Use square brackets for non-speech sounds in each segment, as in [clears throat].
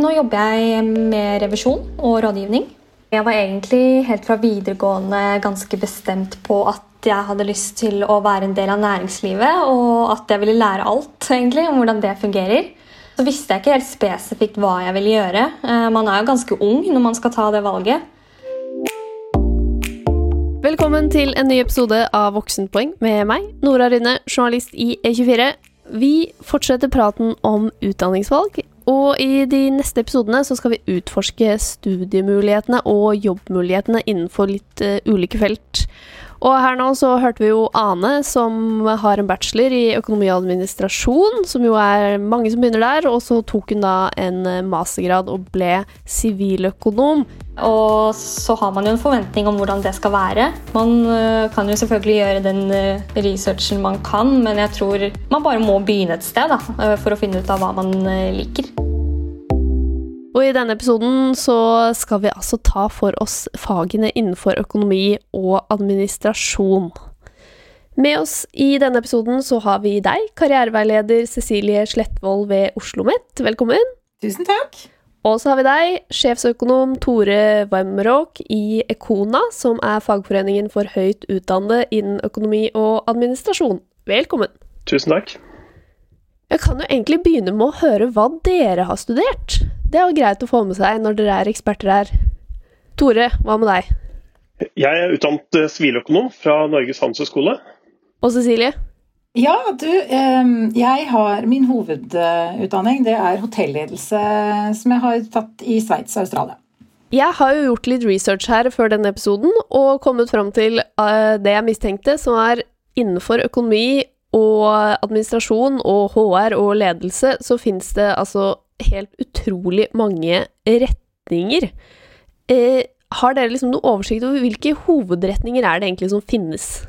nå jobber jeg med revisjon og rådgivning. Jeg var egentlig helt fra videregående ganske bestemt på at jeg hadde lyst til å være en del av næringslivet, og at jeg ville lære alt egentlig, om hvordan det fungerer. Så visste jeg ikke helt spesifikt hva jeg ville gjøre. Eh, man er jo ganske ung når man skal ta det valget. Velkommen til en ny episode av Voksenpoeng med meg, Nora Rynne, journalist i E24. Vi fortsetter praten om utdanningsvalg, og i de neste episodene så skal vi utforske studiemulighetene og jobbmulighetene innenfor litt uh, ulike felt. Og her nå så hørte vi jo Ane, som har en bachelor i økonomi og administrasjon, som jo er mange som begynner der, og så tok hun da en mastergrad og ble siviløkonom. Og så har man jo en forventning om hvordan det skal være. Man øh, kan jo selvfølgelig gjøre den øh, researchen man kan, men jeg tror man bare må begynne et sted da, øh, for å finne ut av hva man liker. Og i denne episoden så skal vi altså ta for oss fagene innenfor økonomi og administrasjon. Med oss i denne episoden så har vi deg, karriereveileder Cecilie Slettvold ved Oslo OsloMet. Velkommen. Tusen takk. Og så har vi deg, sjefsøkonom Tore Warmrock i Ekona, som er fagforeningen for høyt utdannede innen økonomi og administrasjon. Velkommen. Tusen takk. Jeg kan jo egentlig begynne med å høre hva dere har studert. Det er jo greit å få med seg når dere er eksperter her. Tore, hva med deg? Jeg er utdannet eh, siviløkonom fra Norges handelshøyskole. Og Cecilie? Ja, du, jeg har min hovedutdanning det er hotelledelse, som jeg har tatt i Sveits og Australia. Jeg har jo gjort litt research her før denne episoden og kommet fram til eh, det jeg mistenkte, som er innenfor økonomi og administrasjon og HR og ledelse, så fins det altså helt utrolig mange retninger. Eh, har dere liksom noe oversikt over hvilke hovedretninger er det egentlig som finnes?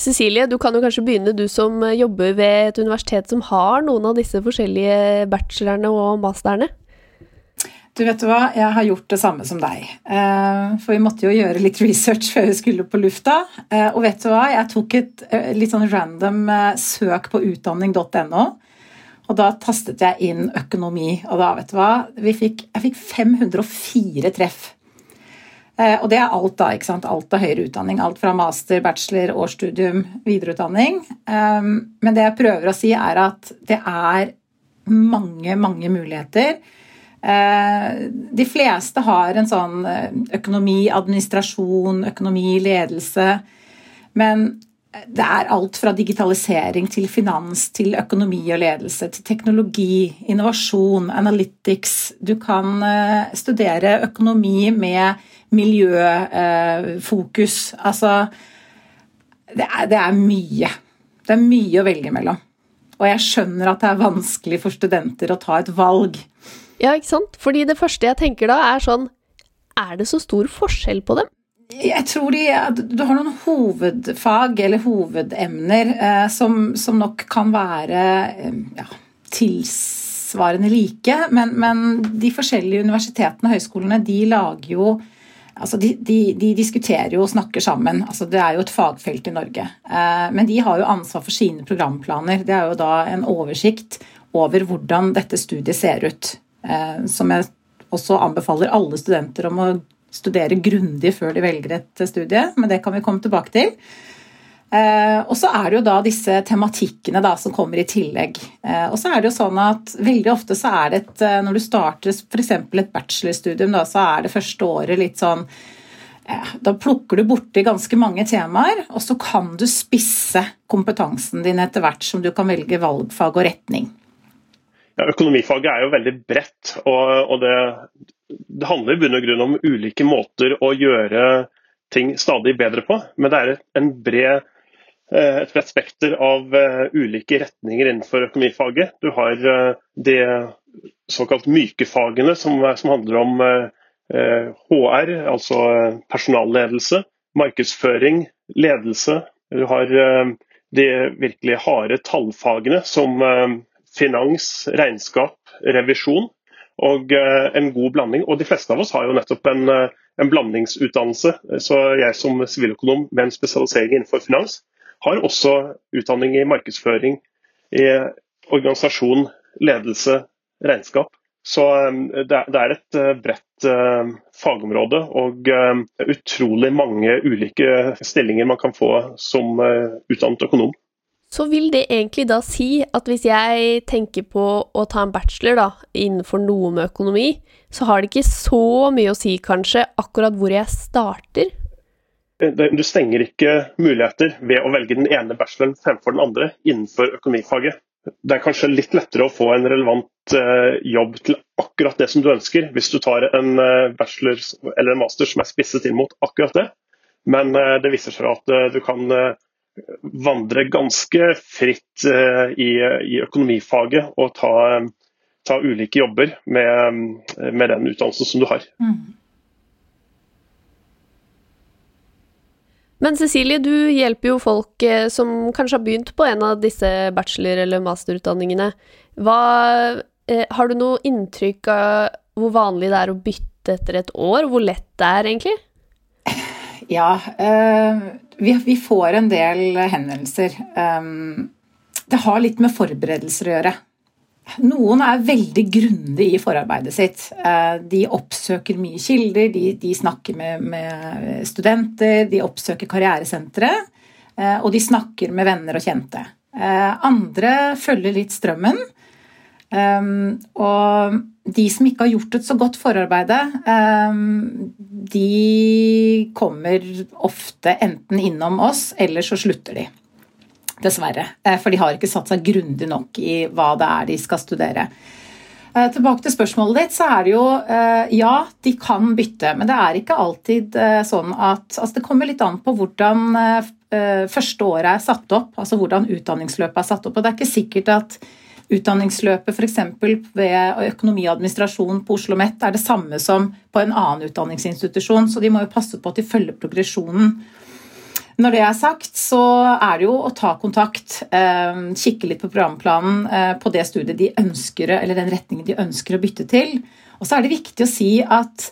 Cecilie, du kan jo kanskje begynne, du som jobber ved et universitet som har noen av disse forskjellige bachelorene og masterne. Du vet du hva, jeg har gjort det samme som deg. Eh, for vi måtte jo gjøre litt research før vi skulle på lufta. Eh, og vet du hva, jeg tok et eh, litt sånn random søk på utdanning.no. Og da tastet jeg inn økonomi, og da, vet du hva fikk, Jeg fikk 504 treff. Eh, og det er alt, da. ikke sant? Alt av høyere utdanning. Alt fra master, bachelor, årsstudium, videreutdanning. Um, men det jeg prøver å si, er at det er mange, mange muligheter. Uh, de fleste har en sånn eh, økonomi, administrasjon, økonomi, ledelse. Men det er alt fra digitalisering til finans, til økonomi og ledelse, til teknologi, innovasjon, analytics. Du kan eh, studere økonomi med miljøfokus. Altså det er, det er mye. Det er mye å velge mellom. Og jeg skjønner at det er vanskelig for studenter å ta et valg. Ja, ikke sant? Fordi det første jeg tenker da, er sånn Er det så stor forskjell på dem? Jeg tror de, du har noen hovedfag eller hovedemner eh, som, som, nok kan være eh, ja, tilsvarende like. Men, men, de forskjellige universitetene og høyskolene de lager jo altså de, de, de, diskuterer jo og snakker sammen. Altså det er jo et fagfelt i Norge. Eh, men de har jo ansvar for sine programplaner. Det er jo da en oversikt over hvordan dette studiet ser ut. Eh, som jeg også anbefaler alle studenter om å studere grundig før de velger et studie, men det kan vi komme tilbake til. Eh, og så er det jo da disse tematikkene da, som kommer i tillegg. Eh, og så er det jo sånn at veldig ofte så er det et eh, Når du starter f.eks. et bachelorstudium, da, så er det første året litt sånn da plukker du borti ganske mange temaer, og så kan du spisse kompetansen din etter hvert som du kan velge valgfag og retning. Ja, økonomifaget er jo veldig bredt, og, og det, det handler i bunn og grunn om ulike måter å gjøre ting stadig bedre på. Men det er bred, eh, et bredt spekter av eh, ulike retninger innenfor økonomifaget. Du har eh, de såkalt myke fagene, som, som handler om HR, altså personalledelse, markedsføring, ledelse. Du har de virkelig harde tallfagene som finans, regnskap, revisjon og eh, en god blanding. Og de fleste av oss har jo nettopp en, eh, en blandingsutdannelse. Så jeg som siviløkonom med en spesialisering innenfor finans, har også utdanning i markedsføring, i organisasjon, ledelse, regnskap. Så det er et bredt fagområde og utrolig mange ulike stillinger man kan få som utdannet økonom. Så vil det egentlig da si at hvis jeg tenker på å ta en bachelor da, innenfor noe med økonomi, så har det ikke så mye å si kanskje akkurat hvor jeg starter? Du stenger ikke muligheter ved å velge den ene bacheloren fremfor den andre innenfor økonomifaget. Det er kanskje litt lettere å få en relevant eh, jobb til akkurat det som du ønsker, hvis du tar en eh, bachelor eller en master som er spisset inn mot akkurat det. Men eh, det viser seg at du kan vandre ganske fritt i, i økonomifaget og ta, ta ulike jobber med, med, den utdannelsen som du har. Mm. Men Cecilie, du hjelper jo folk eh, som kanskje har begynt på en av disse bachelor- eller masterutdanningene. Hva, eh, har du noe inntrykk av hvor vanlig det er å bytte etter et år? Hvor lett det er, egentlig? Ja, eh, vi, får en del henvendelser. Um, det har litt med forberedelser å gjøre. Noen er veldig grundige i forarbeidet sitt. Eh, de oppsøker mye kilder, de, de snakker med, med, studenter, de oppsøker karrieresentre, eh, og de snakker med venner og kjente. Eh, andre følger litt strømmen. Og de som ikke har gjort et så godt forarbeide, de kommer ofte enten innom oss, eller så slutter de. Dessverre. Eh, for de har ikke satt seg grundig nok i hva det er de skal studere. Eh, tilbake til spørsmålet ditt, så er det jo eh, Ja, de kan bytte, men det er ikke alltid sånn at altså Det kommer litt an på hvordan første året er satt opp, altså hvordan utdanningsløpet er satt opp. Og det er ikke sikkert at utdanningsløpet f.eks. ved økonomi og administrasjon på Oslo OsloMet er det samme som på en annen utdanningsinstitusjon, så de må jo passe på at de følger progresjonen. Når det er sagt, så er det jo å ta kontakt, eh, kikke litt på programplanen eh, på det studiet de ønsker, eller den retningen de ønsker å bytte til. Og så er det viktig å si at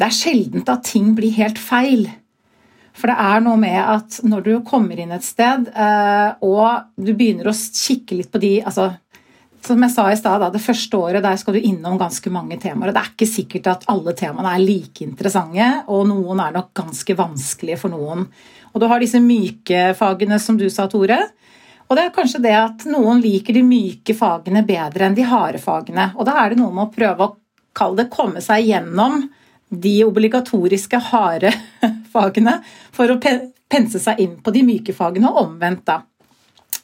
det er sjeldent at ting blir helt feil. For det er noe med at når du kommer inn et sted, eh, og du begynner å kikke litt på de altså som jeg sa i stad, det første året der skal du innom ganske mange temaer. og Det er ikke sikkert at alle temaene er like interessante, og noen er nok ganske vanskelige for noen. Og du har disse myke fagene som du sa, Tore. Og det er kanskje det at noen liker de myke fagene bedre enn de harde fagene. Og da er det noe med å prøve å kalle det komme seg gjennom de obligatoriske harde [laughs] fagene for å pense seg inn på de myke fagene, og omvendt, da.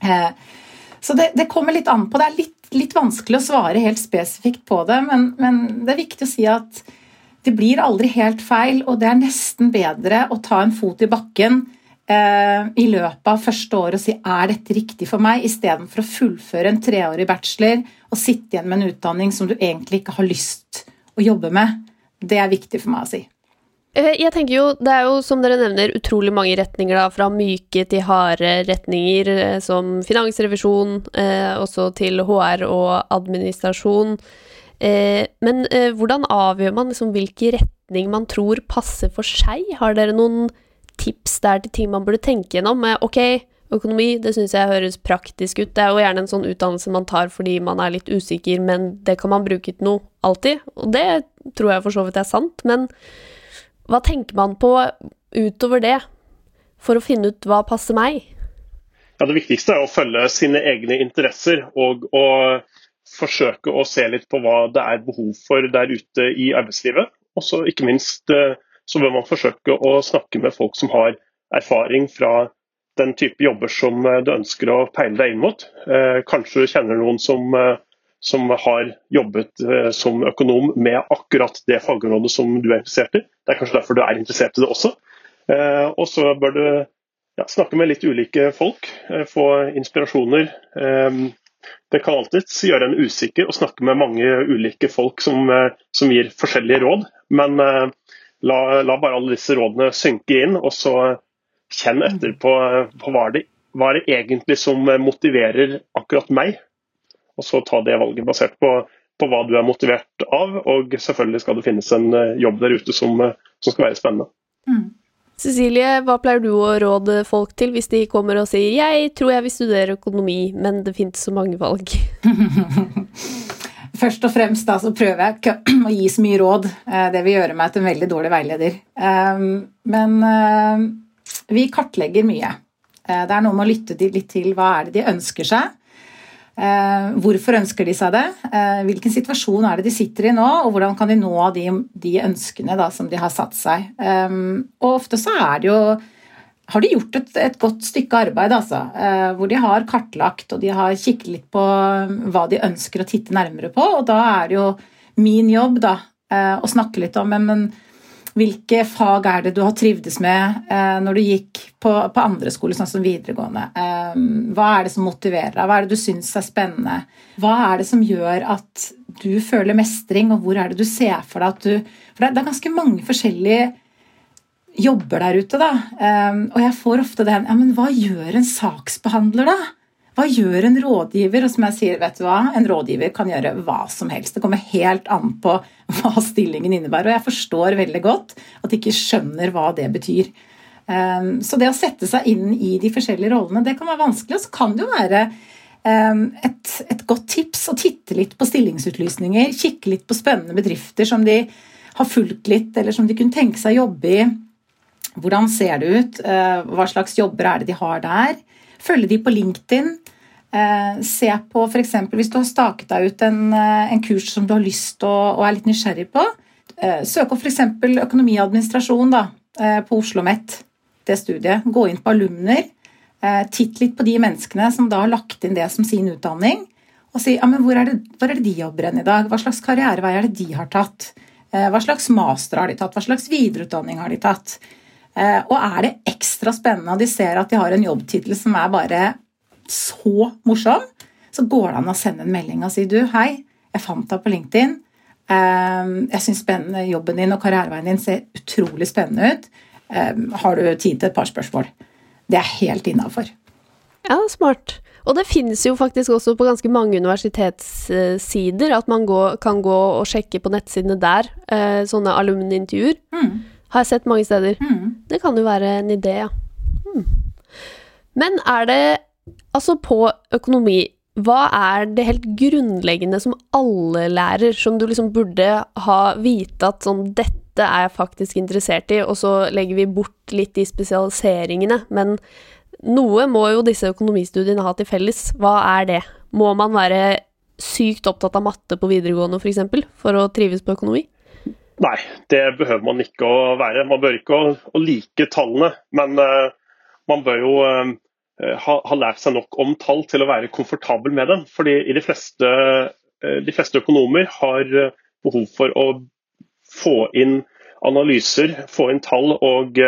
Eh, så det, det, kommer litt an på. Det er litt, litt, vanskelig å svare helt spesifikt på det, men, men, det er viktig å si at det blir aldri helt feil, og det er nesten bedre å ta en fot i bakken eh, i løpet av første året og si er dette riktig for meg, istedenfor å fullføre en treårig bachelor og sitte igjen med en utdanning som du egentlig ikke har lyst å jobbe med. Det er viktig for meg å si. Eh, jeg tenker jo, Det er jo som dere nevner utrolig mange retninger, da, fra myke til harde retninger, eh, som finansrevisjon, eh, også til HR og administrasjon. Eh, men eh, hvordan avgjør man liksom, hvilken retning man tror passer for seg? Har dere noen tips der til ting man burde tenke gjennom? Eh, ok, økonomi, det syns jeg høres praktisk ut. Det er jo gjerne en sånn utdannelse man tar fordi man er litt usikker, men det kan man bruke til noe alltid. Og det tror jeg for så vidt er sant. men hva tenker man på utover det, for å finne ut hva passer meg? Ja, Det viktigste er å følge sine egne interesser og å forsøke å se litt på hva det er behov for der ute i arbeidslivet. Og så ikke minst eh, så bør man forsøke å snakke med folk som har erfaring fra den type jobber som eh, du ønsker å peile deg inn mot. Eh, kanskje du kjenner noen som som har jobbet eh, som økonom med akkurat det fagområdet som du er interessert i. Det er kanskje derfor du er interessert i det også. Eh, og så bør du ja, snakke med litt ulike folk, eh, få inspirasjoner. Det kan alltids gjøre en usikker å snakke med mange ulike folk som, som gir forskjellige råd, men la, la, bare alle disse rådene synke inn, og så kjenn etter på, på hva, det, hva er det egentlig som motiverer akkurat meg og så ta det valget basert på, på, hva du er motivert av. Og selvfølgelig skal det finnes en eh, jobb der ute som, eh, som skal være spennende. Mm. Cecilie, hva pleier du å råde folk til hvis de kommer og sier 'jeg tror jeg vil studere økonomi, men det finnes så mange valg'? [laughs] Først og fremst da, så prøver jeg ikke [clears throat] å gi så mye råd. Eh, det vil gjøre meg til en veldig dårlig veileder. Ehm, men vi kartlegger mye. Eh, det er noe med å lytte litt til hva er det de ønsker seg. Hvorfor ønsker de seg det? Hvilken situasjon er det de sitter i nå, og hvordan kan de nå de, de ønskene da, som de har satt seg? Og ofte så er det jo har de gjort et, et godt stykke arbeid, altså. Eh, hvor de har kartlagt og de har kikket litt på hva de ønsker å titte nærmere på. Og da er det jo min jobb da, eh, å snakke litt om men, hvilke fag er det du har trivdes med eh, når du gikk på, på andre skoler, sånn som videregående? Hva er det som motiverer deg? Hva er det du syns er spennende? Hva er det som gjør at du føler mestring, og hvor er det du ser for deg at du For det er ganske mange forskjellige jobber der ute, da. Eh, og jeg får ofte den Ja, men hva gjør en saksbehandler, da? Hva gjør en rådgiver? Og som jeg sier, vet du hva, en rådgiver kan gjøre hva som helst. Det kommer helt an på [laughs] hva stillingen innebærer. Og jeg forstår veldig godt at de ikke skjønner hva det betyr. Um, så det å sette seg inn i de forskjellige rollene, det kan være vanskelig. Og så kan det jo være um, et, et, godt tips å titte litt på stillingsutlysninger. Kikke litt på spennende bedrifter som de har fulgt litt, eller som de kunne tenke seg å jobbe i. Hvordan ser det ut? Eh, hva slags jobber er det de har der? Følge de på LinkedIn. Eh, se på f.eks. hvis du har staket deg ut en, eh, en, kurs som du har lyst til og, er litt nysgjerrig på. Søk opp f.eks. økonomiadministrasjon da, på Oslo OsloMet, det studiet. Gå inn på alumner. Titt litt på de menneskene som da har lagt inn det som sin utdanning. Og si ja, men hvor er, det, hvor er det de jobber hen i dag? Hva slags karrierevei er det de har tatt? Hva slags master har de tatt? Hva slags videreutdanning har de tatt? Eh, og er det ekstra spennende, og de ser at de har en jobbtittel som er bare så morsom, så går det an å sende en melding og si du, hei, jeg fant deg på LinkedIn. Eh, jeg syns jobben din og karriereveien din ser utrolig spennende ut. Eh, har du tid til et par spørsmål? Det er helt innafor. Ja, smart. Og det finnes jo faktisk også på ganske mange universitetssider at man går, kan gå og sjekke på nettsidene der, sånne alumnintervjuer. Mm. Har jeg sett mange steder. Mm. Det kan jo være en idé, ja. Mm. Men er det Altså, på økonomi, hva er det helt grunnleggende som alle lærer, som du liksom burde ha vite at sånn Dette er jeg faktisk interessert i, og så legger vi bort litt de spesialiseringene. Men noe må jo disse økonomistudiene ha til felles. Hva er det? Må man være sykt opptatt av matte på videregående f.eks. For, for å trives på økonomi? Nei, det behøver man ikke å være. Man bør ikke å, å like tallene, men uh, man bør jo uh, ha, har lært seg nok om tall til å være komfortabel med dem. Fordi de fleste, uh, de fleste økonomer har behov for å få inn analyser, få inn tall og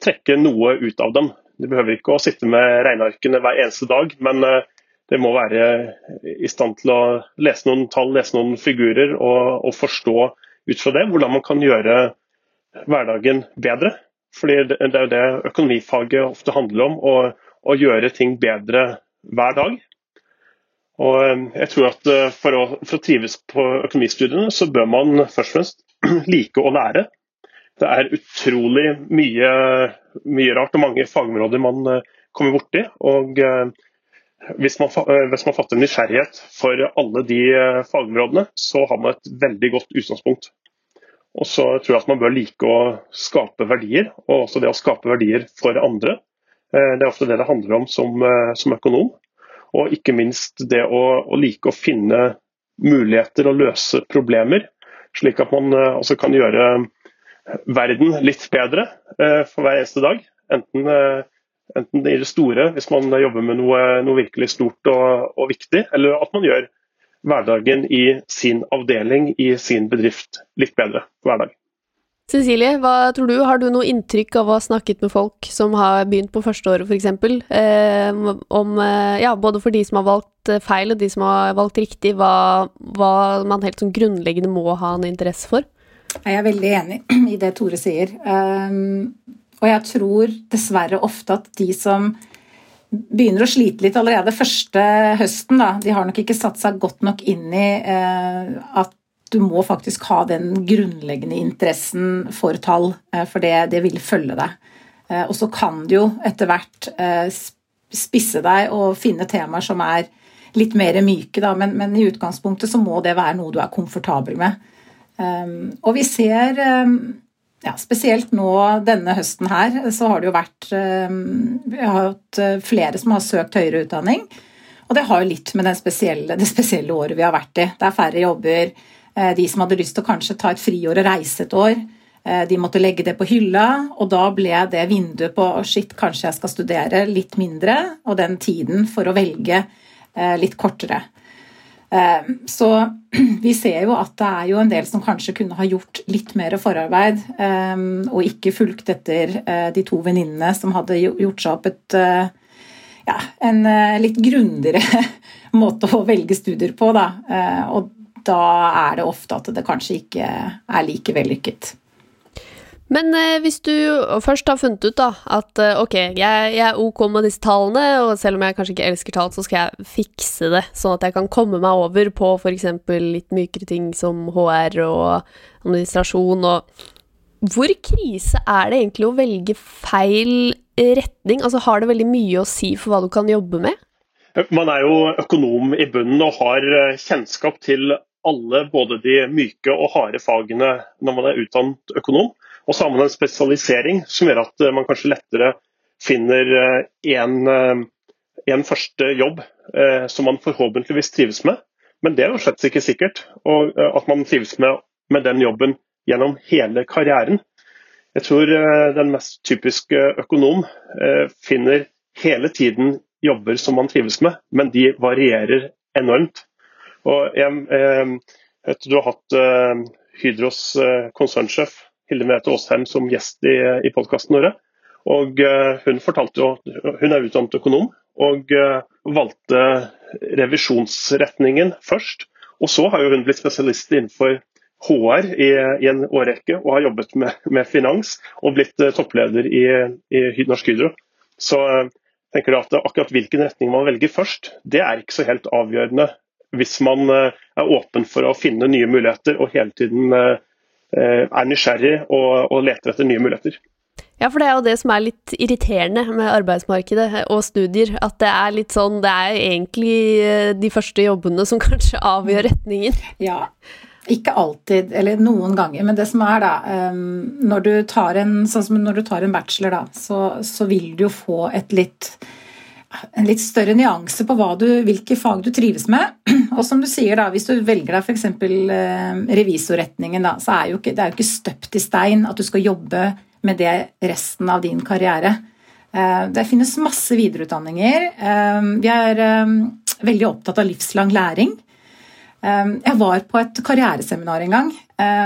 trekke noe ut av dem. De behøver ikke å sitte med regnearkene hver eneste dag, men det må være i stand til å lese noen tall, lese noen figurer og, og forstå ut fra det hvordan man kan gjøre hverdagen bedre. Fordi det er jo det økonomifaget ofte handler om, å, å gjøre ting bedre hver dag. Og eh, jeg tror at eh, for å, for å trives på økonomistudiene, så bør man først og fremst [clears throat] like å lære. Det er utrolig mye, mye rart og mange fagområder man eh, kommer borti. Og hvis man, hvis man fatter nysgjerrighet for alle de fagområdene, så har man et veldig godt utgangspunkt. Og så tror jeg at man bør like å skape verdier, og også det å skape verdier for andre. Eh, det er ofte det det handler om som, eh, som økonom. Og ikke minst det å, å, like å finne muligheter og løse problemer, slik at man eh, også kan gjøre verden litt bedre for hver eneste dag. Enten, enten i det store, hvis man jobber med noe, noe virkelig stort og, og viktig, eller at man gjør hverdagen i sin avdeling, i sin bedrift, litt bedre hver dag. Cecilie, hva tror du? Har du noe inntrykk av å ha snakket med folk som har begynt på førsteåret f.eks.? Eh, om, eh, ja, både for de som har valgt eh, feil og de som har valgt riktig, hva, hva man helt sånn grunnleggende må ha en interesse for? Jeg er veldig enig [clears throat] i det Tore sier. Um, og jeg tror dessverre ofte at de som begynner å slite litt allerede første høsten. Da. De har nok ikke satt seg godt nok inn i eh, at du må faktisk ha den grunnleggende interessen for tall, eh, for det, det, vil følge deg. Eh, og så kan du jo etter hvert eh, spisse deg og finne temaer som er litt mer myke, da. Men, men, i utgangspunktet så må det være noe du er komfortabel med. Um, og vi ser um, ja, spesielt nå denne høsten her, så har det jo vært um, Vi har hatt flere som har søkt høyere utdanning. Og det har jo litt med spesielle, det spesielle året vi har vært i. Det er færre jobber. Uh, de som hadde lyst til å kanskje ta et friår og reise et år, uh, de måtte legge det på hylla. Og da ble det vinduet på shit, kanskje jeg skal studere, litt mindre. Og den tiden for å velge litt kortere. Eh, så [clears throat] vi ser jo at det er jo en del som kanskje kunne ha gjort litt mer forarbeid, eh, og ikke fulgt etter eh, de to venninnene som hadde gjort seg opp et ja, en litt grundigere [laughs] måte å velge studier på, da. Og da er det ofte at det kanskje ikke er like vellykket. Men eh, hvis du først har funnet ut da, at eh, ok, jeg, jeg, er ok med disse tallene, og selv om jeg kanskje ikke elsker tall, så skal jeg fikse det, sånn at jeg kan komme meg over på f.eks. litt mykere ting som HR og administrasjon og Hvor krise er det egentlig å velge feil retning? Altså Har det veldig mye å si for hva du kan jobbe med? Man er jo økonom i bunnen og har eh, kjennskap til alle både de myke og harde fagene når man er utdannet økonom. Og så har man en spesialisering som gjør at eh, man kanskje lettere finner en, eh, en første jobb eh, som man forhåpentligvis trives med. Men det er jo slett ikke sikkert. Og at man trives med, med den jobben gjennom hele karrieren. Jeg tror den mest typiske økonom finner hele tiden jobber som man trives med, men de varierer enormt. Og jeg, jeg, du har hatt Hydros konsernsjef Hilde Merete Aasheim som gjest i, i podkasten vår. Og hun fortalte jo Hun er utdannet økonom og valgte revisjonsretningen først. Og så har jo hun blitt spesialist innenfor HR i, i en årrekke og har jobbet med, med finans og blitt toppleder i, i, Norsk Hydro. Så tenker du at akkurat hvilken retning man velger først, det er ikke så helt avgjørende hvis man er åpen for å finne nye muligheter og hele tiden Eh, er nysgjerrig og, og leter etter nye muligheter. Ja, for det er jo det som er litt irriterende med arbeidsmarkedet og studier. At det er litt sånn Det er egentlig eh, de første jobbene som [laughs] kanskje avgjør retningen. Ja, ikke alltid, eller noen ganger. Men det som er, da Når du tar en, sånn som når du tar en bachelor, da, så, så vil du jo få et litt en litt større nyanse på du, hvilke fag du trives med. [clears throat] Og som du sier, da, hvis du velger deg f.eks. Eh, revisorretningen, da, så er jo ikke, det er jo ikke støpt i stein at du skal jobbe med det resten av din karriere. Eh, det finnes masse videreutdanninger. Eh, vi er veldig opptatt av livslang læring. Jeg var på et karriereseminar en gang,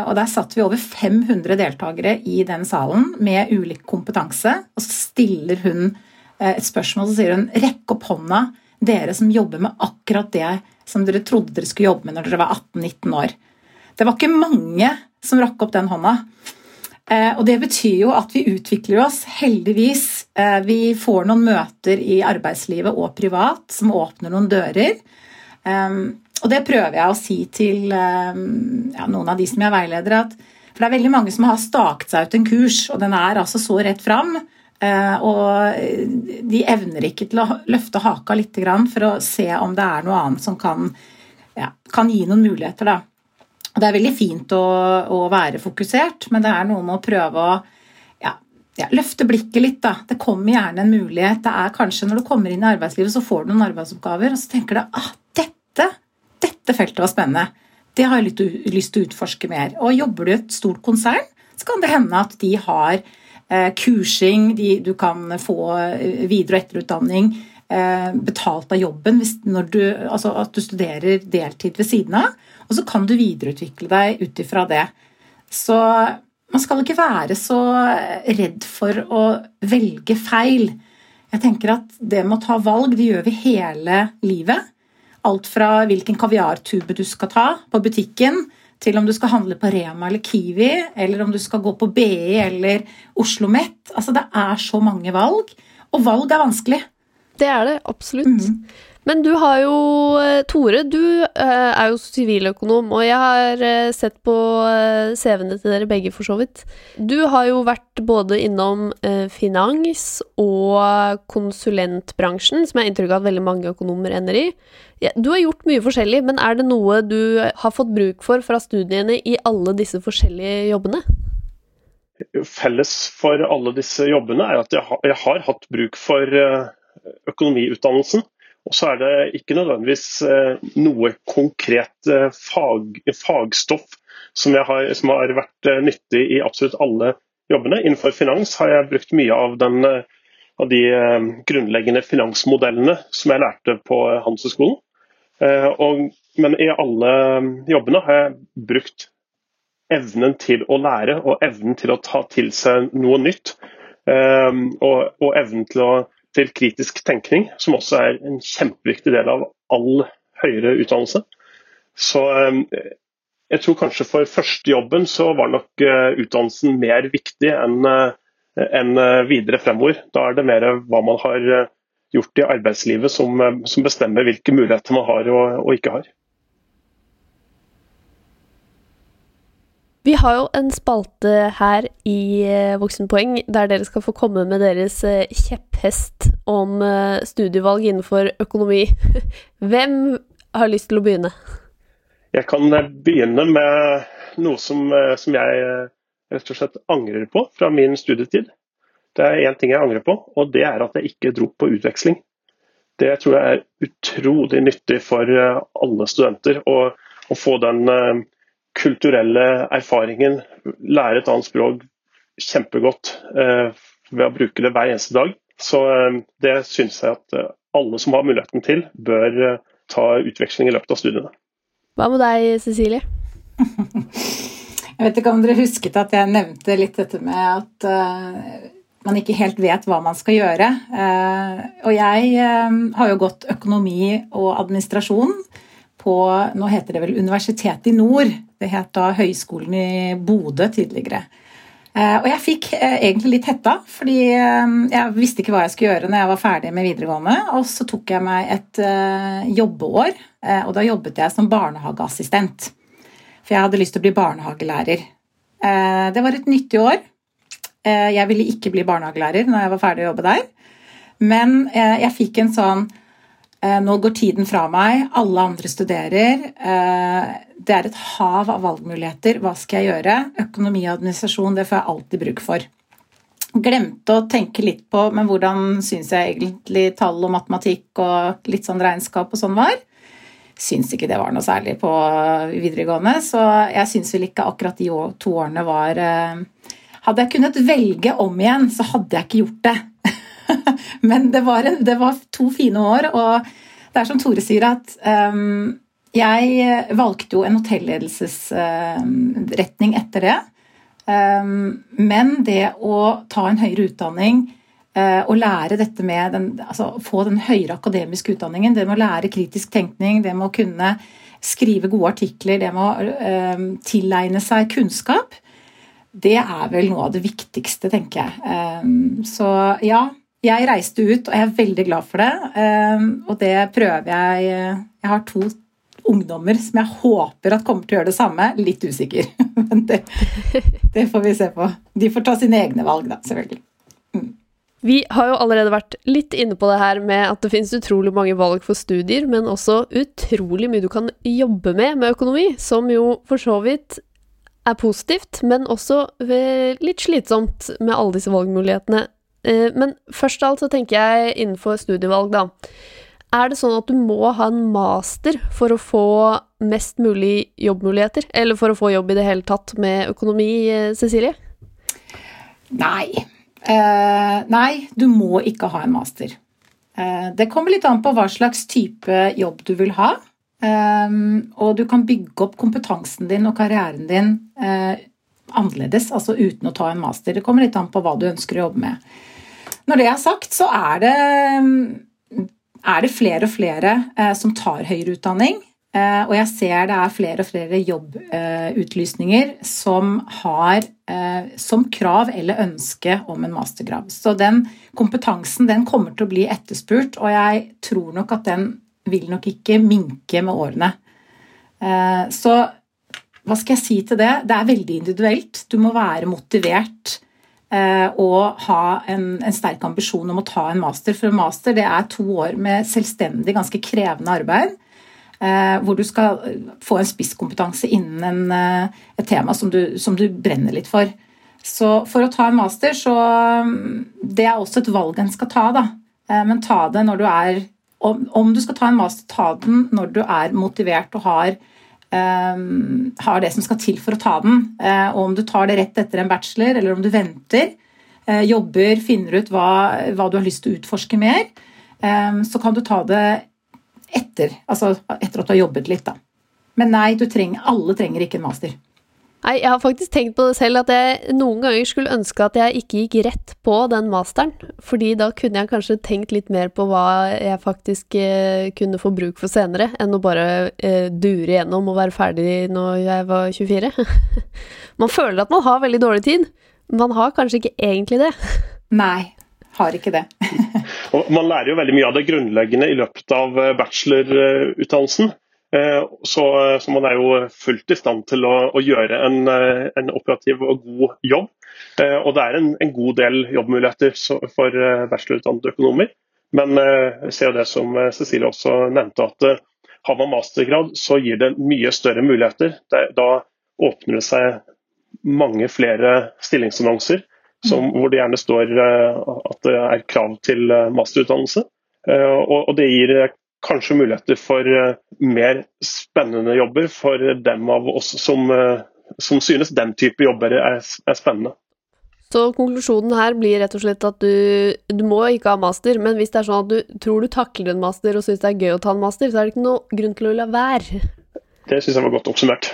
og der satt vi over 500 deltakere i den salen med ulik kompetanse. Og så stiller hun et spørsmål, så sier hun 'rekk opp hånda, dere som jobber med akkurat det som dere trodde dere skulle jobbe med når dere var 18-19 år'. Det var ikke mange som rakk opp den hånda. Eh, og det betyr jo at vi utvikler oss, heldigvis. Eh, vi får noen møter i arbeidslivet og privat som åpner noen dører. Og det prøver jeg å si til ja, noen av de som jeg veileder, at for det er veldig mange som har staket seg ut en kurs, og den er altså så rett fram Eh, og de evner ikke til å løfte haka litt for å se om det er noe annet som kan, ja, kan gi noen muligheter. Da. Det er veldig fint å, å, være fokusert, men det er noe med å prøve å ja, ja, løfte blikket litt. Da. Det kommer gjerne en mulighet. Det er kanskje Når du kommer inn i arbeidslivet, så får du noen arbeidsoppgaver, og så tenker du ah, dette, dette feltet var spennende. Det har jeg lyst til å utforske mer. Og jobber du i et stort konsern, så kan det hende at de har Eh, kursing, du kan få eh, videre- og etterutdanning eh, betalt av jobben når du, altså at du studerer deltid ved siden av. Og så kan du videreutvikle deg ut ifra det. Så man skal ikke være så redd for å velge feil. Jeg tenker at det med å ta valg, det gjør vi hele livet. Alt fra hvilken kaviartube du skal ta på butikken, til om du skal handle på Rema eller Kiwi, eller om du skal gå på BI eller Oslo Met. Altså, det er så mange valg, og valg er vanskelig. Det er det, absolutt. Mm. Men du har jo eh, Tore, du eh, er jo siviløkonom, og jeg har eh, sett på CV-ene til dere begge, for så vidt. Du har jo vært både innom finans og konsulentbransjen, som jeg har inntrykk av at veldig mange økonomer ender i. Du har gjort mye forskjellig, men er det noe du har fått bruk for fra studiene i alle disse forskjellige jobbene? Felles for alle disse jobbene er at jeg har, jeg har hatt bruk for økonomiutdannelsen. Og så er det ikke nødvendigvis eh, noe konkret eh, fag, fagstoff som, har, som, har, vært eh, nyttig i absolutt alle jobbene. Innenfor finans har jeg brukt mye av, den, av de grunnleggende finansmodellene som jeg lærte på Handelshøyskolen. Men i alle jobbene har jeg brukt evnen til å lære og evnen til å ta til seg noe nytt. Og, og evnen til å til kritisk tenkning, som også er en kjempeviktig del av all høyere utdannelse. Så ehm, jeg tror kanskje for førstejobben så var nok eh, utdannelsen mer viktig enn eh, enn eh, videre fremover. Da er det mer hva man har gjort i arbeidslivet som, som bestemmer hvilke muligheter man har og, og ikke har. Vi har jo en spalte her i eh, Voksenpoeng der dere skal få komme med deres eh, kjepphest om eh, studievalg innenfor økonomi. [laughs] Hvem har lyst til å begynne? Jeg kan begynne med noe som, som jeg rett og slett angrer på fra min studietid. Det er én ting jeg angrer på, og det er at jeg ikke dro på utveksling. Det tror jeg er utrolig nyttig for alle studenter å, å få den kulturelle erfaringen, lære et annet språk kjempegodt eh, ved å bruke det hver eneste dag. Så eh, det syns jeg at eh, alle som har muligheten til, bør eh, ta utveksling i løpet av studiene. Hva med deg, Cecilie? [laughs] Jeg vet ikke om dere husket at jeg nevnte litt dette med at uh, man ikke helt vet hva man skal gjøre. Uh, og jeg uh, har jo gått økonomi og administrasjon på Nå heter det vel Universitetet i Nord. Det het da Høgskolen i Bodø tidligere. Eh, og jeg fikk eh, egentlig litt hetta, fordi eh, jeg visste ikke hva jeg skulle gjøre når jeg var ferdig med videregående. Og så tok jeg meg et jobbeår, og da jobbet jeg som barnehageassistent. For jeg hadde lyst til å bli barnehagelærer. Det var et nyttig år. Jeg ville ikke bli barnehagelærer når jeg var ferdig å jobbe der. Men jeg fikk en sånn nå går tiden fra meg, alle andre studerer. Det er et hav av valgmuligheter. Hva skal jeg gjøre? Økonomi og administrasjon det får jeg alltid bruk for. Glemte å tenke litt på men hvordan syns jeg egentlig tall og matematikk og litt sånn regnskap og sånn var. Syns ikke det var noe særlig på videregående, så jeg syns vel ikke akkurat de to årene var eh, Hadde jeg kunnet velge om igjen, så hadde jeg ikke gjort det. [laughs] Men det var, en, det var, to fine år, og det er som Tore sier, at um, jeg valgte jo en hotelledelsesretning uh, etter det. Um, men det å ta en høyere utdanning og lære dette med den, altså få den høyere akademiske utdanningen, det med å lære kritisk tenkning, det med å kunne skrive gode artikler, det med å tilegne seg kunnskap, det er vel noe av det viktigste, tenker jeg. Så ja, jeg reiste ut, og jeg er veldig glad for det. Og det prøver jeg Jeg har to ungdommer som jeg håper at kommer til å gjøre det samme. Litt usikker, [laughs] men det, det får vi se på. De får ta sine egne valg, da, selvfølgelig. Mm. Vi har jo allerede vært litt inne på det her med at det finnes utrolig mange valg for studier, men også utrolig mye du kan jobbe med med økonomi, som jo for så vidt er positivt, men også litt slitsomt med alle disse valgmulighetene. Eh, men først av alt så tenker jeg innenfor studievalg, da. Er det sånn at du må ha en master for å få mest mulig jobbmuligheter? Eller for å få jobb i det hele tatt med økonomi, eh, Cecilie? Nei. Eh, nei, du må ikke ha en master. Eh, det kommer litt an på hva slags type jobb du vil ha. Eh, og du kan bygge opp kompetansen din og karrieren din eh, annerledes, altså uten å ta en master. Det kommer litt an på hva du ønsker å jobbe med. Når det er sagt, så er det, er det flere og flere eh, som tar høyere utdanning. Eh, og jeg ser det er flere og flere jobbutlysninger som har eh, som krav eller ønske om en mastergrad. Så den kompetansen den kommer til å bli etterspurt, og jeg tror nok at den vil nok ikke minke med årene. Eh, så hva skal jeg si til det? Det er veldig individuelt. Du må være motivert eh, og ha en, en, sterk ambisjon om å ta en master. For en master det er to år med selvstendig, ganske krevende arbeid. Eh, hvor du skal få en spisskompetanse innen en, et tema som du, som du, brenner litt for. Så for å ta en master, så Det er også et valg en skal ta, da. Men ta det når du er om, om du skal ta en master, ta den når du er motivert og har har det som skal til for å ta den. Uh, og om du tar det rett etter en bachelor, eller om du venter, uh, jobber, finner ut hva, hva, du har lyst til å utforske mer, så kan du ta det etter, altså etter at du har jobbet litt. Da. Men nei, trenger, alle trenger ikke en master. Nei, jeg har faktisk tenkt på det selv, at jeg noen ganger skulle ønske at jeg ikke gikk rett på den masteren. Fordi da kunne jeg kanskje tenkt litt mer på hva jeg faktisk eh, kunne få bruk for senere, enn å bare eh, dure gjennom og være ferdig når jeg var 24. [laughs] man føler at man har veldig dårlig tid, men man har kanskje ikke egentlig det. [laughs] Nei, har ikke det. [laughs] man lærer jo veldig mye av det grunnleggende i løpet av eh, bachelorutdannelsen. Eh, så, så, man er jo fullt i stand til å, å gjøre en, eh, en, operativ og god jobb. Eh, og det er en, en god del jobbmuligheter for bachelorutdannede økonomer. Men jeg ser det som Cecilie også nevnte, at har man mastergrad, så gir det mye større muligheter. Da åpner det seg mange flere stillingsannonser som, mm. hvor det gjerne står at det er krav til masterutdannelse. Og det gir kanskje muligheter for eh, mer spennende jobber for dem av oss som, eh, som synes den type jobber er, er, spennende. Så konklusjonen her blir rett og slett at du, du, må ikke ha master, men hvis det er sånn at du tror du takler en master og syns det er gøy å ta en master, så er det ikke noe grunn til å la være. Det syns jeg var godt oppsummert.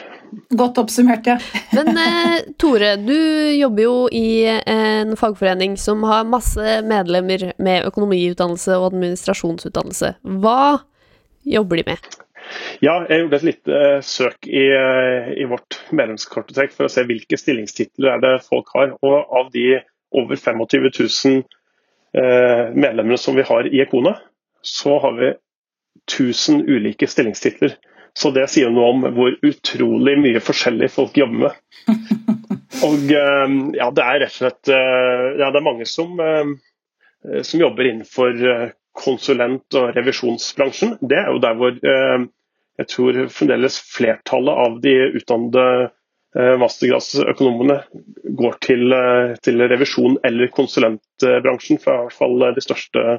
Godt oppsummert, ja. [laughs] Men eh, Tore, du jobber jo i en fagforening som har masse medlemmer med økonomiutdannelse og administrasjonsutdannelse. Hva jobber de med? Ja, jeg gjorde et lite uh, søk i, uh, i vårt medlemskartotek for å se hvilke stillingstitler er det folk har. Og av de over 25 000 uh, medlemmene som vi har i Ekona, så har vi 1000 ulike stillingstitler. Så det sier noe om hvor utrolig mye forskjellig folk jobber med. [laughs] Og ehm, ja, det er rett og slett eh, ja, det er mange som, ehm, som jobber innenfor eh, konsulent- og revisjonsbransjen. Det er jo der hvor jeg tror fremdeles flertallet av de utdannede eh, mastergradsøkonomene går til, til, revisjon eller konsulentbransjen, for i hvert fall de største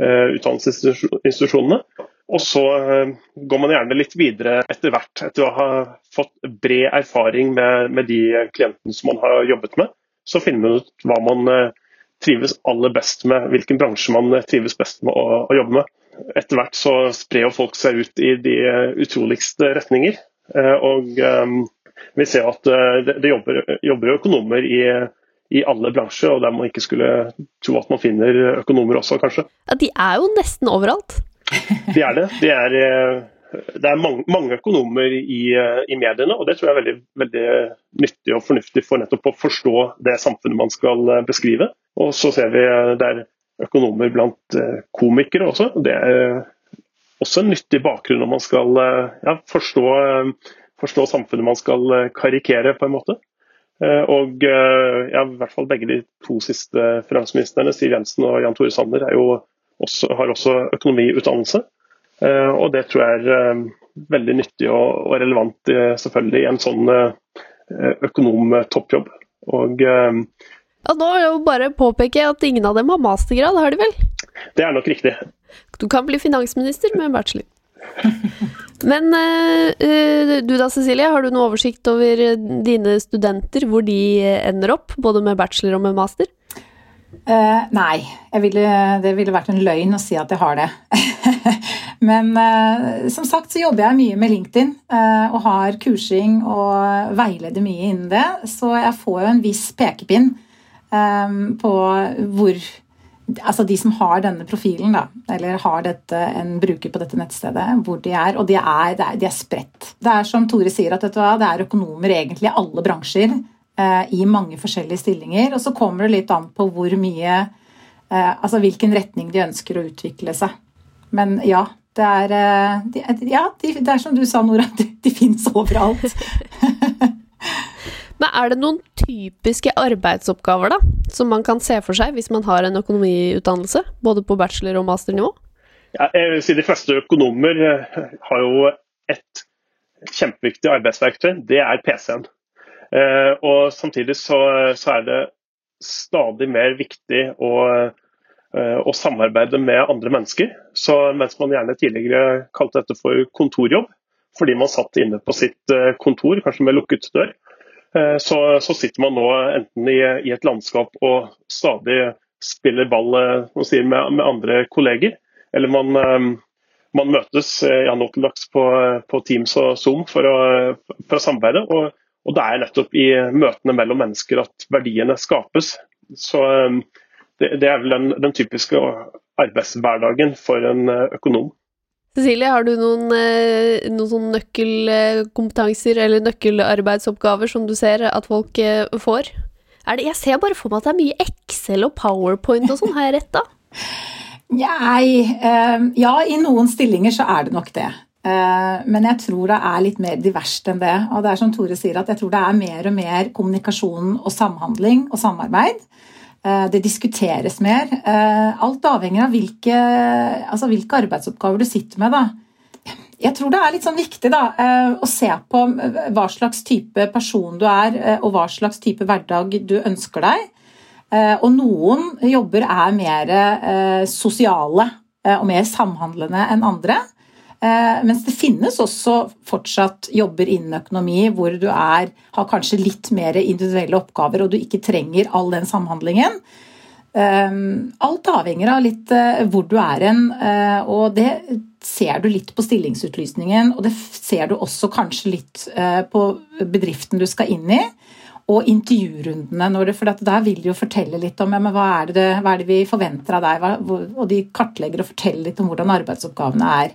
utdannelsesinstitusjonene. Og så eh, går man gjerne litt videre etter hvert, etter å ha fått bred erfaring med, med de klientene som man har jobbet med. Så finner man ut hva man eh, trives aller best med, hvilken bransje man eh, trives best med å, å jobbe med. Etter hvert så sprer folk seg ut i de utroligste retninger. Og vi ser at det, det jobber, jobber økonomer i, i alle bransjer, og der man ikke skulle tro at man finner økonomer også, kanskje. Ja, De er jo nesten overalt. De er det. Det er, eh, det er mange, mange, økonomer i, eh, i, mediene, og det tror jeg er veldig, veldig, nyttig og fornuftig for nettopp å forstå det samfunnet man skal eh, beskrive. Og så ser vi det er økonomer blant komikere også. Det er også en nyttig bakgrunn når man skal ja, forstå, forstå, samfunnet man skal karikere, på en måte. Og ja, i hvert fall begge de to siste finansministrene, Siv Jensen og Jan Tore Sanner, er også, har også økonomiutdannelse. Eh, og det tror jeg er eh, veldig nyttig og, relevant selvfølgelig i en sånn eh, økonomtoppjobb. Og ja, Nå vil jeg bare påpeke at ingen av dem har mastergrad, har de vel? Det er nok riktig. Du kan bli finansminister med en bachelor. [laughs] Men du da, Cecilie, har du noe oversikt over dine studenter, hvor de ender opp, både med bachelor og med master? Uh, nei, ville, det ville vært en løgn å si at jeg har det. [laughs] Men uh, som sagt så jobber jeg mye med LinkedIn uh, og har kursing og veileder mye innen det. Så jeg får jo en viss pekepinn på hvor Altså de som har denne profilen, da, eller har dette, en bruker på dette nettstedet, hvor de er. Og de er, de er spredt. Det er som Tore sier, at det er økonomer egentlig i alle bransjer. Eh, i mange forskjellige stillinger. Og så kommer det litt an på hvor mye eh, Altså hvilken retning de ønsker å utvikle seg. Men ja, Det er, de, ja, de, det er som du sa, Nora, [laughs] de, de fins overalt. [laughs] Men er det noen typiske arbeidsoppgaver da, som man kan se for seg hvis man har en økonomiutdannelse, både på bachelor- og masternivå? Ja, jeg vil si De fleste økonomer eh, har jo et kjempeviktig arbeidsverktøy, det er PC-en. Eh, og Samtidig så, så, er det stadig mer viktig å, eh, å, samarbeide med andre mennesker. Så Mens man gjerne tidligere kalte dette for kontorjobb, fordi man satt inne på sitt kontor, kanskje med lukket dør, så, så, sitter man nå enten i, i, et landskap og stadig spiller ball eh, sier, med, med, andre kolleger, eller man, eh, man møtes ja, nå til dags på, på, Teams og Zoom for å, for å samarbeide. Og, og, det er nettopp i møtene mellom mennesker at verdiene skapes. Så det, det er vel den, den typiske arbeidshverdagen for en økonom. Cecilie, har du noen, eh, noen sånn nøkkelkompetanser eller nøkkelarbeidsoppgaver som du ser at folk eh, får? Det, jeg ser bare for meg at det er mye Excel og PowerPoint og sånn, har jeg rett da? [laughs] Nei, eh, ja, i noen stillinger så er det nok det. Men jeg tror det er litt mer diverst enn det. Og det er som Tore sier, at jeg tror det er mer og mer kommunikasjon og samhandling og samarbeid. Eh, det diskuteres mer. Eh, alt avhenger av hvilke, altså hvilke arbeidsoppgaver du sitter med. Da. Jeg tror det er litt sånn viktig da, eh, å se på hva slags type person du er, og hva slags type hverdag du ønsker deg. Og noen jobber er mer sosiale og mer samhandlende enn andre. Eh, mens det finnes også fortsatt jobber innen økonomi hvor du er, har kanskje litt mer individuelle oppgaver og du ikke trenger all den samhandlingen. Eh, alt avhenger av litt eh, hvor du er hen, og det ser du litt på stillingsutlysningen. Og det ser du også kanskje litt på bedriften du skal inn i. Og intervjurundene, for der vil de jo fortelle litt om ja, hva, er det, hva er det vi forventer av deg. Og de kartlegger og forteller litt om hvordan arbeidsoppgavene er.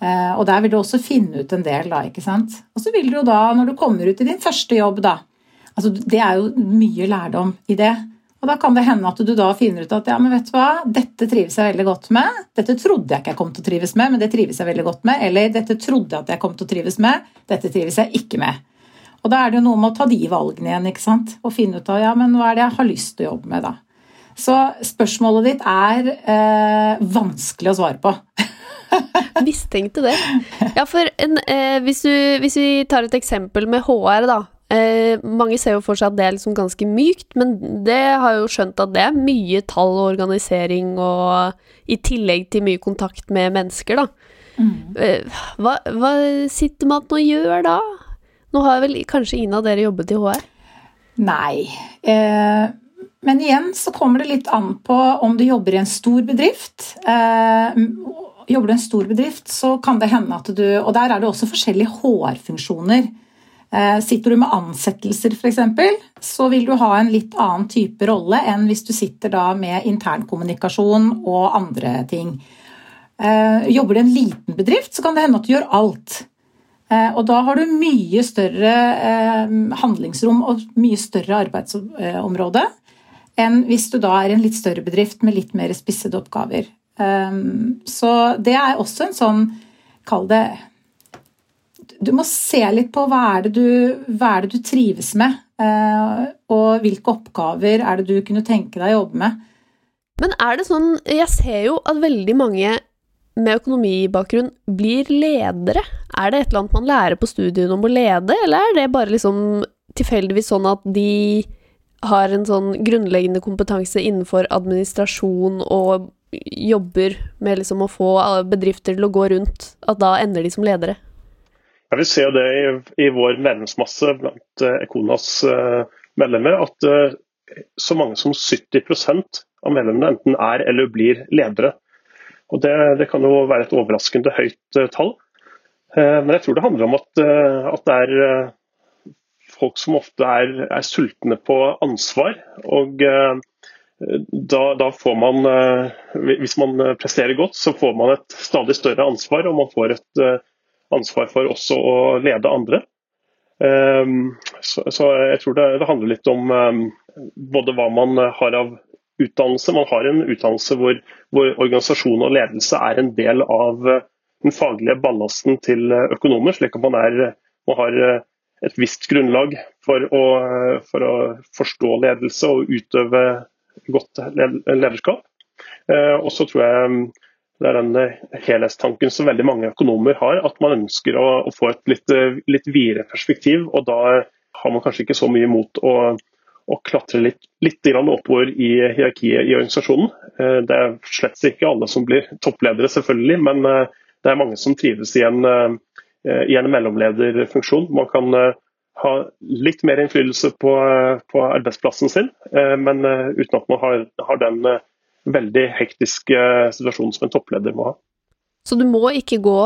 Eh, og der vil du også finne ut en del, da. ikke sant? Og så vil du jo da, når du kommer ut i din første jobb, da altså Det er jo mye lærdom i det. Og da kan det hende at du da finner ut at ja, men vet du hva, dette trives jeg veldig godt med. Dette trodde jeg ikke jeg kom til å trives med, men det trives jeg veldig godt med. Eller dette trodde jeg at jeg kom til å trives med, dette trives jeg ikke med. Og da er det jo noe med å ta de valgene igjen, ikke sant. Og finne ut av ja, men hva er det jeg har lyst til å jobbe med, da. Så spørsmålet ditt er eh, vanskelig å svare på. [laughs] [laughs] Mistenkte det. Ja, for en, eh, hvis, du, hvis, vi tar et eksempel med HR, da. Eh, mange ser jo for seg at det er liksom ganske mykt, men det har jo skjønt at det er mye tall og organisering, og i tillegg til mye kontakt med mennesker, da. Mm. Eh, hva, hva, sitter man og gjør da? Nå har vel kanskje ingen av dere jobbet i HR? Nei. Eh, men igjen så kommer det litt an på om du jobber i en stor bedrift. Eh, Jobber du i en stor bedrift, så kan det hende at du Og der er det også forskjellige HR-funksjoner. Eh, sitter du med ansettelser f.eks., så vil du ha en litt annen type rolle enn hvis du sitter da med internkommunikasjon og andre ting. Eh, jobber du i en liten bedrift, så kan det hende at du gjør alt. Eh, og da har du mye større handlingsrom og mye større arbeidsområde enn hvis du da er i en litt større bedrift med litt mer spissede oppgaver. Ehm, så det er også en sånn Kall det Du må se litt på hva er det du, er det du trives med, eh, og hvilke oppgaver er det du kunne tenke deg å jobbe med. Men er det sånn Jeg ser jo at veldig mange med økonomibakgrunn blir ledere. Er det et eller annet man lærer på studiene om å lede, eller er det bare liksom tilfeldigvis sånn at de har en sånn grunnleggende kompetanse innenfor administrasjon og jobber med liksom å få bedrifter til å gå rundt, at da ender de som ledere? Ja, vi ser det i, i vår medlemsmasse blant Ekonas uh, medlemmer, at uh, så mange som 70% av medlemmene enten er eller blir ledere. Og Det, det kan jo være et overraskende høyt tall. Men jeg tror det handler om at, at det er folk som ofte er, er sultne på ansvar. og da, da, får man, eh, Hvis man presterer godt, så får man et stadig større ansvar, og man får et eh, ansvar for også å lede andre. Ehm, så, så jeg tror det, det, handler litt om både hva man har av utdannelse. Man har en utdannelse hvor, hvor organisasjon og ledelse er en del av den faglige ballasten til økonomer, slik at man, er, man har et visst grunnlag for å, for å, forstå ledelse og utøve godt lederskap. Og så tror jeg det er den helhetstanken som veldig mange økonomer har, at man ønsker å, få et litt, litt videre perspektiv. og Da har man kanskje ikke så mye mot å å klatre litt, litt oppover i hierarkiet i organisasjonen. Eh, det er slett ikke alle som blir toppledere, selvfølgelig, men eh, det er mange som trives i en, eh, i en mellomlederfunksjon. Man kan ha litt mer innflytelse på, på arbeidsplassen sin, men uten at man har, har den veldig hektiske situasjonen som en toppleder må ha. Så du må ikke gå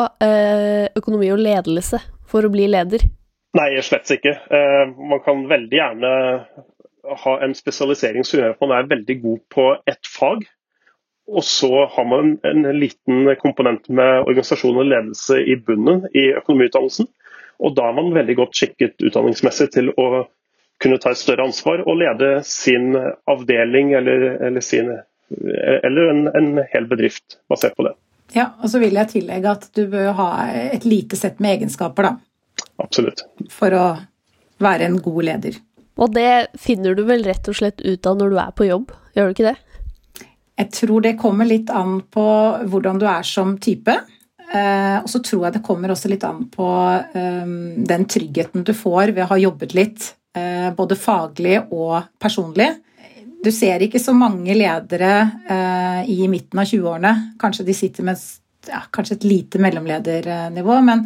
økonomi og ledelse for å bli leder? Nei, slett ikke. Man kan veldig gjerne ha en spesialisering som gjør at man er veldig god på ett fag. Og så har man en liten komponent med organisasjon og ledelse i bunnen i økonomiutdannelsen. Og da er man veldig godt skikket utdanningsmessig til å kunne ta et større ansvar og lede sin avdeling eller, eller, sin, eller en, en, hel bedrift basert på det. Ja, og så vil jeg tillegge at du bør ha et lite sett med egenskaper, da. Absolutt. For å være en god leder. Og det finner du vel rett og slett ut av når du er på jobb, gjør du ikke det? Jeg tror det kommer litt an på hvordan du er som type. Eh, og så tror jeg det kommer også litt an på eh, den tryggheten du får ved å ha jobbet litt, eh, både faglig og personlig. Du ser ikke så mange ledere i midten av 20-årene. Kanskje de sitter med ja, kanskje et lite mellomledernivå, men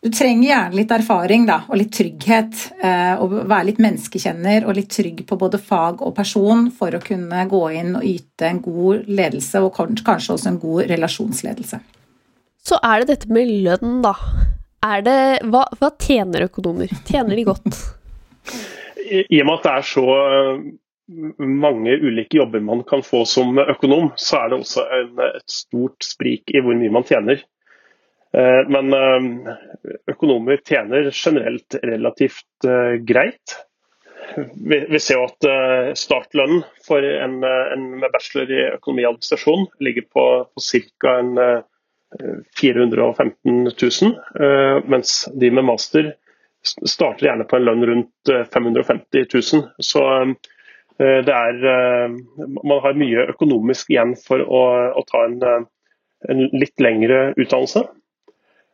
du trenger gjerne litt erfaring da, og litt trygghet. Og være litt menneskekjenner og litt trygg på både fag og person for å kunne gå inn og yte en god ledelse, og kanskje også en god relasjonsledelse. Så er det dette med lønn, da. Det, hva, hva, tjener økonomer? Tjener de godt? I, og med at det er så eh, mange ulike jobber man kan få som økonom, så er det også en, et stort sprik i hvor mye man tjener. Eh, men eh, økonomer tjener generelt relativt greit. Vi ser jo at startlønnen for en, en bachelor i økonomi og administrasjon ligger på, på ca. 415 000, mens de med master starter gjerne på en lønn rundt 550 000. Så det er Man har mye økonomisk igjen for å, å ta en, en litt lengre utdannelse.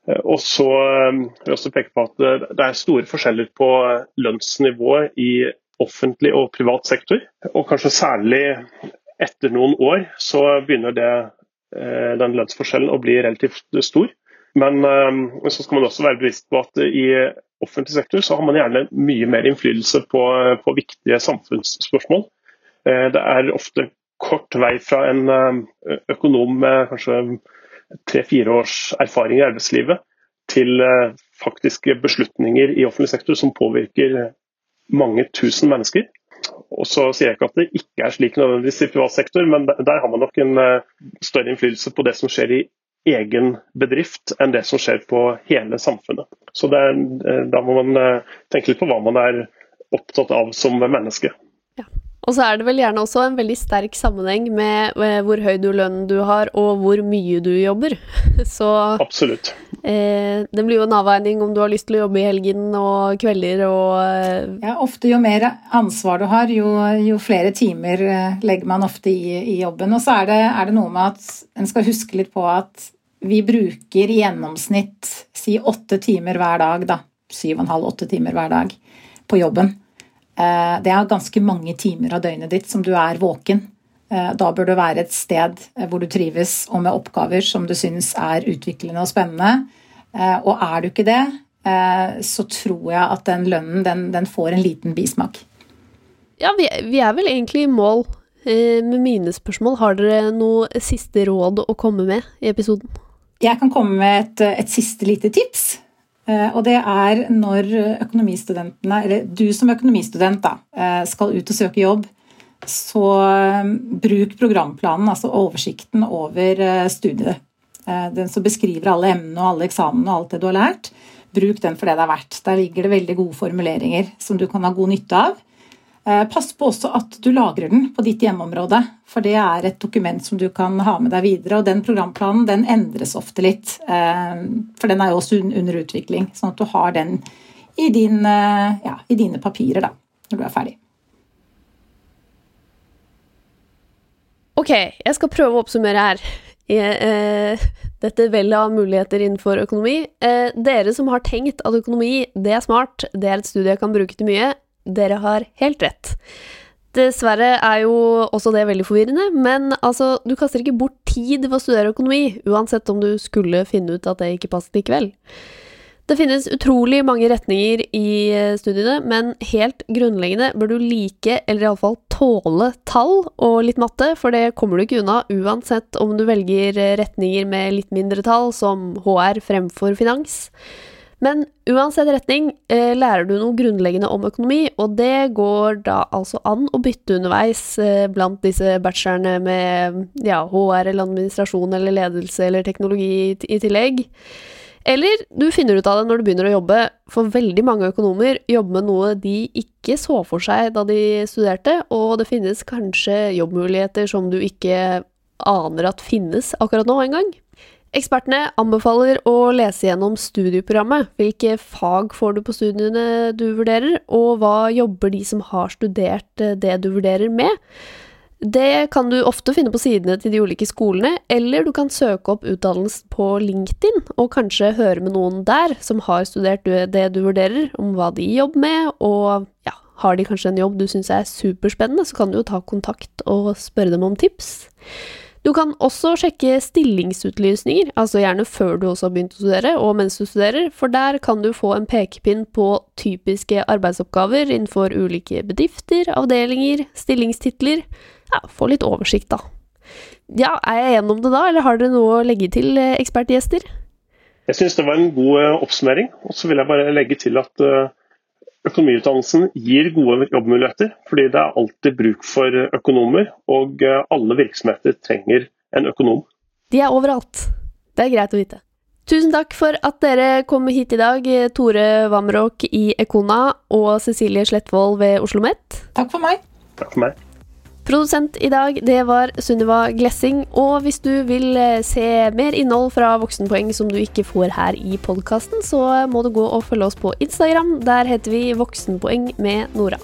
Eh, og så eh, vil jeg også peke på at eh, Det er store forskjeller på lønnsnivået i offentlig og privat sektor. Og kanskje særlig etter noen år så begynner det, den lønnsforskjellen å bli relativt stor. Men så skal man også være bevisst på at i offentlig sektor så har man gjerne mye mer innflytelse på, på viktige samfunnsspørsmål. Det er ofte kort vei fra en økonom med kanskje tre-fire års erfaring i arbeidslivet til eh, faktiske beslutninger i offentlig sektor som påvirker mange tusen mennesker. Og så sier jeg ikke at det ikke er slik nødvendigvis i privat sektor, men der har man nok en eh, større innflytelse på det som skjer i egen bedrift, enn det som skjer på hele samfunnet. Så er, eh, Da må man tenke litt på hva man er opptatt av som menneske. Ja. Og så er det vel gjerne også en veldig sterk sammenheng med, hvor høy du lønnen du har, og hvor mye du jobber. [laughs] Så Absolutt. Eh, det blir jo en avveining om du har lyst til å jobbe i helgen og kvelder og eh, Ja, ofte jo mer ansvar du har, jo, jo flere timer eh, legger man ofte i, i jobben. Og så er det, er det, noe med at en skal huske litt på at vi bruker i gjennomsnitt si åtte timer hver dag, da. Syv og en halv, åtte timer hver dag på jobben. Eh, det er ganske mange timer av døgnet ditt som du er våken. Eh, da bør du være et sted eh, hvor du trives og med oppgaver som du syns er utviklende og spennende. Og er du ikke det, så tror jeg at den lønnen den, den får en liten bismak. Ja, vi, vi, er vel egentlig i mål med mine spørsmål. Har dere noe siste råd å komme med i episoden? Jeg kan komme med et, et siste lite tips. Eh, og det er når økonomistudentene, eller du som økonomistudent da, eh, skal ut og søke jobb, så eh, bruk programplanen, altså oversikten over studiet. Den som beskriver alle emnene og alle eksamene og alt det du har lært. Bruk den for det det er verdt. Der ligger det veldig gode formuleringer som du kan ha god nytte av. Eh, pass på også at du lagrer den på ditt hjemmeområde, for det er et dokument som du kan ha med deg videre. Og den programplanen den endres ofte litt, eh, for den er jo også under utvikling. Sånn at du har den i, din, eh, ja, i dine papirer da, når du er ferdig. Ok, jeg skal prøve å oppsummere her. [laughs] Dette vellet av muligheter innenfor økonomi. Dere som har tenkt at økonomi det er smart, det er et studie jeg kan bruke til mye, dere har helt rett. Dessverre er jo også det veldig forvirrende, men altså, du kaster ikke bort tid ved å studere økonomi, uansett om du skulle finne ut at det ikke passet likevel. Det finnes utrolig mange retninger i eh, studiene, men helt grunnleggende bør du like, eller iallfall tåle, tall og litt matte, for det kommer du ikke unna uansett om du velger retninger med litt mindre tall, som HR fremfor finans. Men uansett retning eh, lærer du noe grunnleggende om økonomi, og det går da altså an å bytte underveis eh, blant disse bachelorene med ja, HR eller administrasjon eller ledelse eller teknologi i, i tillegg. Eller du finner ut av det når du begynner å jobbe, for veldig mange økonomer jobber med noe de ikke så for seg da de studerte, og det finnes kanskje jobbmuligheter som du ikke aner at finnes akkurat nå engang. Ekspertene anbefaler å lese gjennom studieprogrammet. Hvilke fag får du på studiene du vurderer, og hva jobber de som har studert eh, det du vurderer med? Det kan du ofte finne på sidene til de ulike skolene, eller du kan søke opp utdannelsen på LinkedIn, og kanskje høre med noen der som har studert det du vurderer, om hva de jobber med, og ja, har de kanskje en jobb du syns er superspennende, så kan du jo ta kontakt og spørre dem om tips. Du kan også sjekke stillingsutlysninger, altså gjerne før du også har begynt å studere, og mens du studerer, for der kan du få en pekepinn på typiske arbeidsoppgaver innenfor ulike bedrifter, avdelinger, stillingstitler. Ja, få litt oversikt, da. Ja, er jeg gjennom det da, eller har dere noe å legge til, eh, ekspertgjester? Jeg syns det var en god eh, oppsummering. Og så vil jeg bare legge til at uh, Økonomiutdannelsen gir gode jobbmuligheter, fordi det er alltid bruk for økonomer, og eh, alle virksomheter trenger en økonom. De er overalt. Det er greit å vite. Tusen takk for at dere kom hit i dag, Tore Wamrock i Ekona og Cecilie Slettvold ved Oslo OsloMet. Takk for meg. Takk for meg. Produsent i dag, det var Sunniva Glessing. Og hvis du vil eh, se mer innhold fra Voksenpoeng som du ikke får her i podkasten, så må du gå og følge oss på Instagram. Der heter vi Voksenpoeng med Nora.